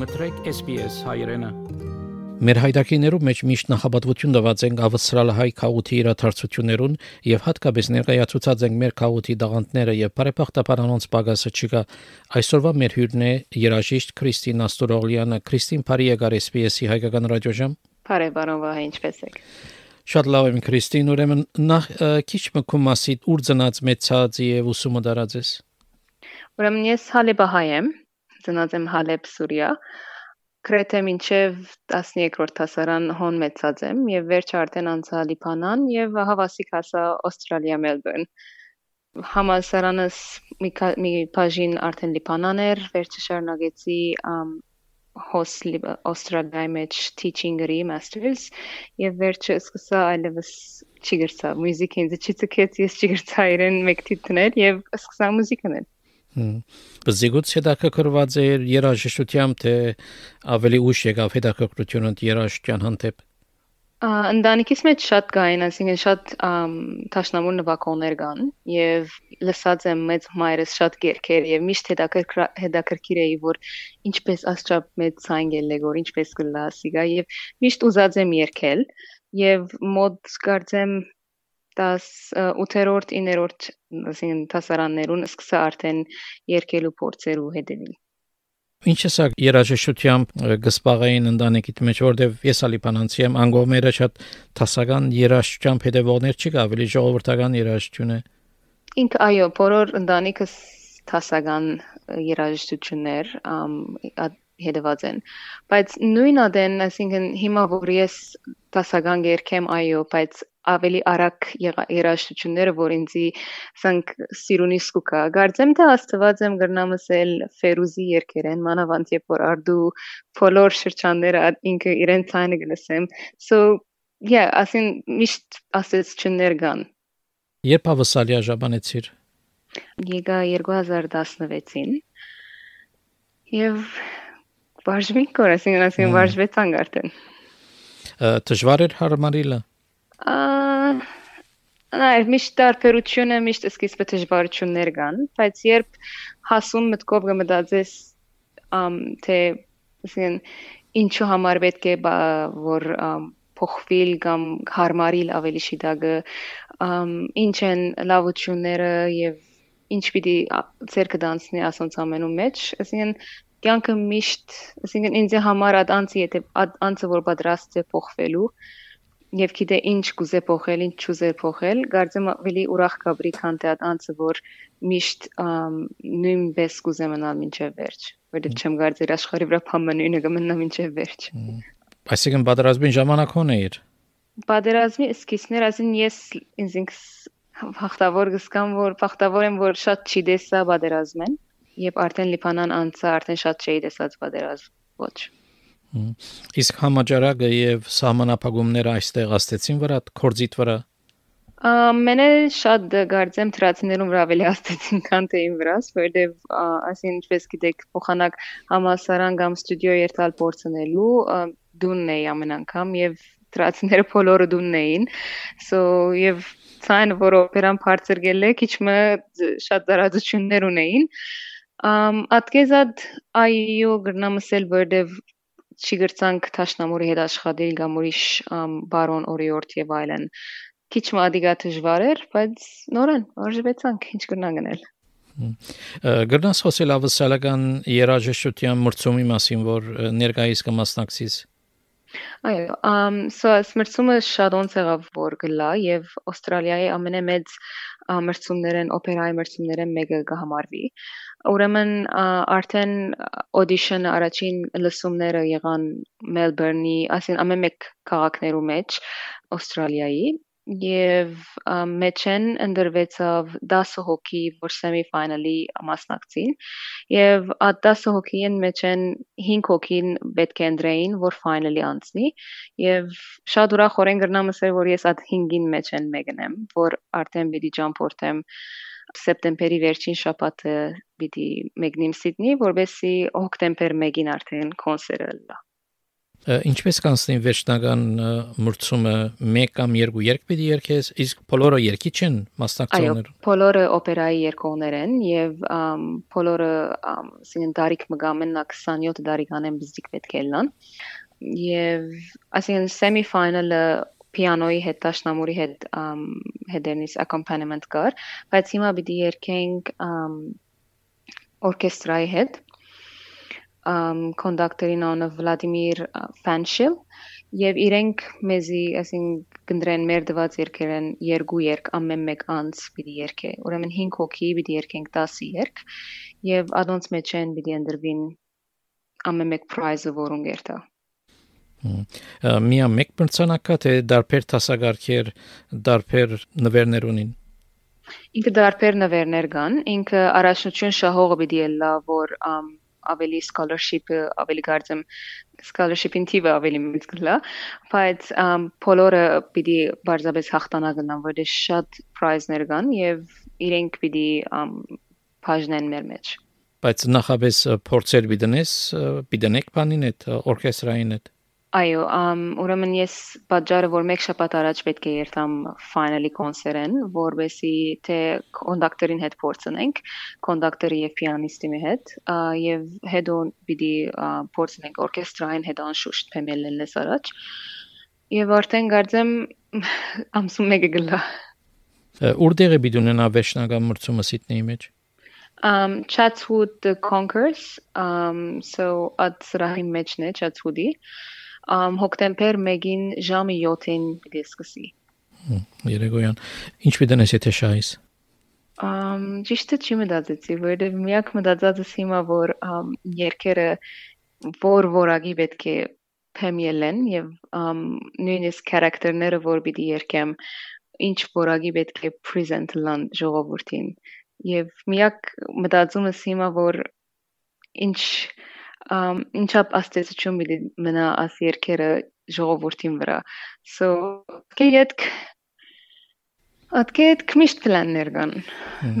մտրեք SPS հայրենը։ Մեր հայրակիներու մեջ միշտ նախաբadvություն տված ենք ավստրալ հայ քաղուտի իրադարձություններուն եւ հատկապես ներկայացուցած ենք մեր քաղուտի դաղանտները եւ բարեփոխտաբար անոնց պակասը չկա։ Այսօրվա մեր հյուրն է երաժիշտ Քրիստին Աստորողլյանը։ Քրիստին Փարի եկար SPS-ի հայկական ռադիոժամ։ Բարև բարով, ինչպե՞ս եք։ Շատ լավ եմ Քրիստին, ուրեմն նախ քիչ մկում մասի ուր ծնած մեծած եւ ուսումը դարածես։ Ուրեմն ես Հալեբահայ եմ, ծնած եմ Հալեբ Սուրիա։ Գրեթե մինչև 13-րդ դասարան հոն մեծած եմ եւ վերջը արդեն անցա Լիբանան եւ հավասիկ հասա Ավստրալիա Մելբուրն։ Համալսարանս մի մի բաժին արդեն Լիբանան էր, վերջը շարունակեցի հոս Australia մեջ teaching-ի masters եւ վերջը սկսա այլևս չգրծա մյուզիք ինձ չի ցկեց ես չգրծա իրեն մեկ թիթնել եւ սկսա մուզիկա անել Բզիգուց հետաքրքրված է երաժշտությամբ թե ավելի ուշ եկավ հետաքրքրությունը երաժշտության հանդեպ Ընտանիքիս մեջ շատ կային, այսինքն շատ տաշնամուր նվագողներ կան եւ լսած եմ մեծ մայրս շատ գերքեր եւ միշտ հետաքրքիր էի որ ինչպես աստղապ մեծ ցայն գելե որ ինչպես կլասիկա եւ միշտ ուզած եմ երգել եւ մոտ կարծեմ 18-րդ 9-րդ ասին տասարաններուն սկսա արդեն երկելու փորձերու հետևել Ինչ է սա երաժշտությամբ գսպաղային ընտանիքիդ մեջ որտեվ ես ալիպանանցի եմ անգողմերը շատ տասական երաժշտությամբ հետևողներ չկա ավելի ժողովրդական երաժշտություն է Ինք այո բոլոր ընտանիքս տասական երաժշտություններ հետևած են բայց նույն ադեն այսինքն հիմա որ ես տասական երկեմ այո բայց ավելի արագ երաժշտությունները, որ ինձի սանք սիրունի սկուկա։ Գարձեմ թե աստված եմ գրնամսել Ֆերուզի երկերեն, մանավանդ երբ որ արդու բոլոր շրջանները ինքը իրեն ցայնը գլսեմ։ So yeah, ասին միշտ ասեցություններ կան։ Երբ ավսալիա ժաբանեցիր։ Եկա 2016-ին։ Եվ վարժվին կոր, ասին ասին վարժվեցան արդեն։ Դժվար էր հարմարիլը։ Այ միշտ տարբերությունը միշտ սկիզբը դժվարություններ կան, բայց երբ հասուն մտքով կմտածես ամ թե ասեն ինչու համար պետք է որ փոխվել կամ հարմարիլ ավելի շիտակը ինչ են լավությունները եւ ինչ պիտի ցերկը դանցնի ասոնց ամենու մեջ ասեն կյանքը միշտ ասեն ինձ համար անցի եթե անցը որ պատրաստ է փոխվելու եւ գիտե ինչ կուզե փոխել, ինչ չուզե փոխել, գարձեմ ավելի ուրախ կաբրի քան թե անցը որ միշտ նույնպես կուզե մնալ մինչև վերջ, որովհետեւ չեմ գարձեր աշխարհի վրա փամնույնը կմնա մինչև վերջ։ Այսինքն պատերազմին ժամանակ ունեիր։ Պատերազմի սկիզբներ, ասին ես ինձ ինքս հաղթավոր գսկամ, որ հաղթավոր եմ, որ շատ չի դեսա պատերազմեն, եւ արդեն Լիբանան անցա, արդեն շատ չի դեսած պատերազմ։ Ոչ։ Իսկ համաճարակը եւ սահմանապահումները այստեղ աստեցին վրա, կորձիտ վրա։ Ամենը շատ գարձեմ թրացիներում վրա ավելի աստեցին քան թե իմ վրաս, որտեվ ասին ինչպես գիտեք, փոխանակ համասարան կամ ստուդիո երթալ փորձնելու դունն էի ամեն անգամ եւ թրացիները բոլորը դունն էին։ So եւ ցայն որ օպերան բարձր գելե քիչ մը շատ դարածություններ ունեին։ ատկեզად այո գրնամսել որտեվ չգրցանք Թաշնամուրի հետ աշխատել կամ ուրիշ բարոն օրիորդ եւ այլն։ Քիչ մադիգա դժվար էր, բայց նորեն արժվեցանք ինչ կրնան գնել։ Գրնաս խոսել ավսալական երաժշտության մրցումի մասին, որ ներկայիս կմասնակցիս։ Այո, ամ սա մրցումը շատ ոնց եղավ որ գլա եւ Ավստրալիայի ամենամեծ մրցումներն օպերայի մրցումներն մեկը կհամարվի։ Ուրեմն արդեն audition առաջին լսումները եղան Մելբուրնի, ասին ամեն մեկ քաղաքներու մեջ Ավստրալիայի եւ մեջ են ընդրվեցավ 10 հոգի, որ semi-finally մասնակցին եւ այդ 10 հոգին մեջ են 5 հոգին պետք է ընդրեին, որ finally անցնի եւ շատ ուրախորեն գրնամսեր, որ ես այդ 5-ին մեջ են մեկնեմ, որ արդեն պիտի ճամփորդեմ սեպտեմբերի վերջին շաբաթը պիտի մեկնիմ Սիդնի, որովհետեւ հոկտեմբեր 1-ին արդեն կոնսերտը լա։ Ինչպես կանցնի վերջնական մրցումը 1 կամ 2 երկ պիտի երկես, իսկ բոլորը երկի չեն մասնակցողները։ Այո, բոլորը օպերայի երկողներ են եւ բոլորը ասեն դարիք մգամեն 27 դարիքան են բզիկ պետք է լան։ Եվ ասեն semi-final-ը պիանոյի հետ, դաշնամուրի հետ հետերնից accompaniment կար, բայց հիմա պիտի երկենք օրկեստրայի հետ կոնդակտորին անունը Վլադիմիր Ֆանշիլ եւ իրենք մեզի, ասենք, գնդրեն մեր դված երկերեն երկու երկ ամեն մեկ անց պիտի երկե։ Ուրեմն 5 հոգի պիտի երկենք 10 երկ եւ ադոնց մեջ են պիտի ընդրվին ամեն մեկ prize-ը որուն գերտա։ Միա մեկ բնցանակա թե դարբեր տասագարքեր, դարբեր նվերներ ունին։ Ինքը դարբեր նվերներ կան, ինքը առաջնություն շահողը պիտի լա, որ ավելի scholarship-ը ավելի կարծեմ scholarship-ին թիվը ավելի մեծ գլա, բայց բոլորը պիտի բարձրապես հաղթանակ գնան, որ շատ prize-ներ կան եւ իրենք պիտի բաժնեն մեր մեջ։ Բայց նախապես փորձեր պիտենես, պիտենեք բանին այդ օրկեստրային այդ Այո, ամ ուրեմն ես պատճառը որ մեկ շաբաթ առաջ պետք է երթամ finally կոնսերտեն, որովհետեւ թե կոնդակտորին հետ փորձենք, կոնդակտորի եւ պիանիստի հետ, եւ հետո պիտի փորձենք օրկեստրային հետ անշուշտ փեմելն լես առաջ։ Եւ արդեն գարձեմ ամսում մեկը գլա։ Որտեղ է պիտի ունենա վերջնական մրցումը Սիդնեի մեջ։ Um Chatswood Conquers um so at մեջն է Chatswood-ի հոկտեմբեր 1-ին ժամը 7-ին պիտի սկսի։ Երեգոյան։ Ինչ պիտենես եթե շահիս։ Ամ ճիշտը չի մտածեցի, որովհետև միակ մտածածս հիմա որ երկերը որ որագի պետք է փեմիելեն եւ նույնիսկ character-ները որ պիտի երկեմ ինչ որագի պետք է present լան ժողովրդին եւ միակ մտածումս հիմա որ ինչ ինչապ աստեցություն մի մնա աս երկերը ժողովրդին վրա so կեյդ Ատկետ միշտ պլաններ կան։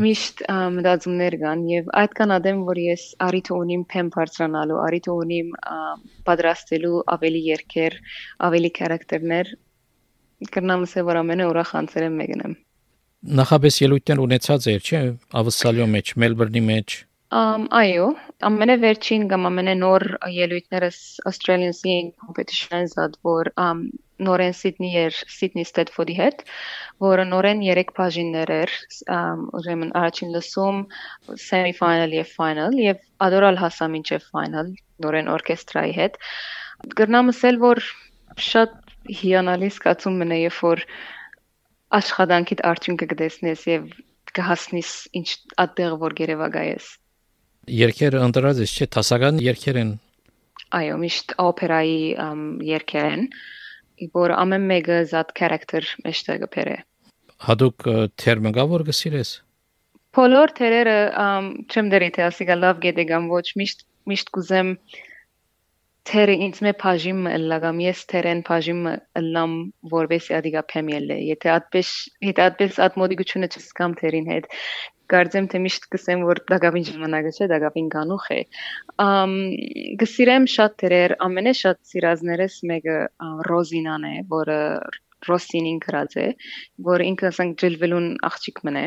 Միշտ մտածումներ կան եւ այդ կան ադեմ որ ես արիթ ունիմ փեմ բարձրանալու, արիթ ունիմ պատրաստելու ավելի երկեր, ավելի քարակտերներ կրնամսը որ ամենը ուրախանցեր եմ մեկնեմ։ Նախապես ելույթներ ունեցած էր, չէ՞, Ավսալիո մեջ, Մելբուրնի մեջ, Um, այո, ամենավերջին կամ ամենանոր ելույթներս Australian Singing Competition-ն զատ որ նորեն Սիդնի էր Սիդնի Ստեդֆորդի հետ, որը նորեն 3 բաժիններ էր, ուրեմն առաջին լսում, semi-final եւ final եւ ադորալ հասա մինչեւ final նորեն օրկեստրայի հետ։ Գրնամ ասել որ շատ հիանալի զգացում մնա երբ որ աշխատանքիդ արդյունքը կտեսնես եւ կհասնես ինչ այդտեղ որ գերեվագայես Երկերը ընտրած ես, չէ՞, տասական երկեր են։ Այո, միշտ օպերայի երկեր են, որ ամեն մեկը զատ character մեջտեղը բերե։ Հadoop թերմը գա որ գսիրես։ Բոլոր թերերը չեմ դերի թե ասիկա լավ գետեգամ ոչ միշտ միշտ կուզեմ թերը ինձ մե բաժիմ լագամ ես թերեն բաժիմ լամ որովհետեւ ադիգա փեմիել է եթե այդպես եթե այդպես ատմոդիգությունը չսկամ թերին հետ կարծեմ թե միշտ կսեմ որ դակավին ժամանակը չէ դակավին կանուխ է ամ գսիրեմ շատ թերեր ամենե շատ սիրազներս մեկը ռոզինան է որը ռոսինին գրած է որ ինքը ասենք ջլվելուն աղջիկ մնե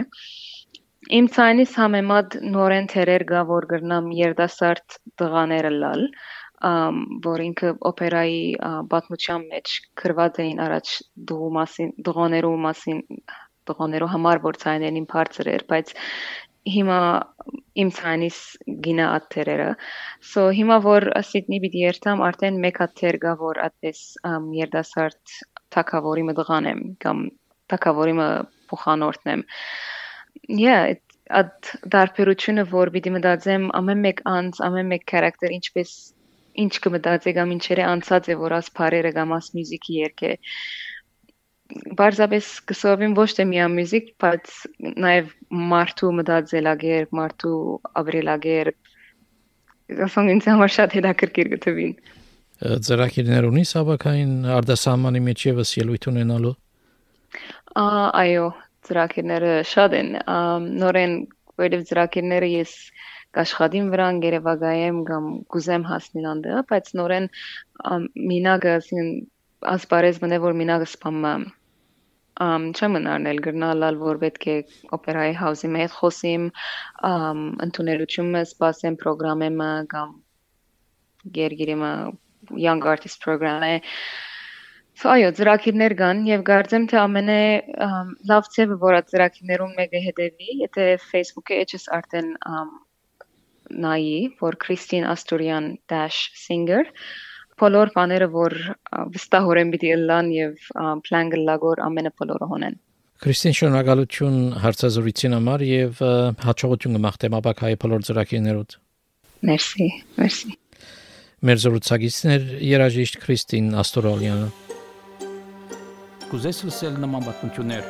իմ ցայնից համեմատ նորեն թերեր գա որ գրնամ երդասարտ տղաները լալ որ ինքը օպերայի պատմության մեջ գրված էին առաջ դու մասին դղոներու մասին տղաներու համար որ ցայներին բարձր էր, բայց հիմա իմ ցանից գինա աթերերը so հիմա որ Սիդնի պիտի երթամ արդեն մեկ աթեր գա որ այդպես երդասարտ թակավորի մդղան եմ կամ թակավորի մը փոխանորդն եմ yeah at դարբերությունը որ պիտի մտածեմ ամեն մեկ անց ամեն մեկ character ինչպես ինչ կմտածի կամ ինչերը անցած է որ աս բարերը կամ աս մյուզիկի երկե բարձաբես կսովին ոչ թե միա մյուզիկ, բայց նաև մարդու մտածելագեր, մարդու ապրելագեր ասում ինձ համար շատ հետաքրքիր գտվին։ Ծրագիրներ ունի սաբակային արդասահմանի մեջ եւս ելույթ ունենալու։ Այո, ծրագիրները շատ են։ Նորեն որովհետև ծրագիրները ես կաշխատիմ վրան գերեվագայեմ կամ գուզեմ հասնել անդը, բայց նորեն մինագը ասպարեզ մնե որ մինագը սպամը ամ չեմ անարնել գրնալալ որ պետք է օպերայի հաուսի մեջ խոսիմ ամ ընդուներությունը սպասեմ ծրագրամը կամ գերգիրեմը young artist program-ը այո, ծրագիրներ կան եւ կարծեմ թե ամենը լավ ծավը որ ծրագիրներում մեկը հետևի, եթե Facebook-ը էջս արդեն նայի, որ Christine Asturian-singer բոլոր բաները որ վստահորեն պիտի լան եւ plan գլագոր ամենը բոլորը հոնեն Քրիստին շնորհակալություն հարցազրույցին համար եւ հաջողություն կմաղթեմ ապակայի բոլոր ծրագիրներուդ Մերսի, մերսի Մեր զրուցակիցներ երաժիշտ Քրիստին Աստորալյանը Կուզես լսել նման բանություններ,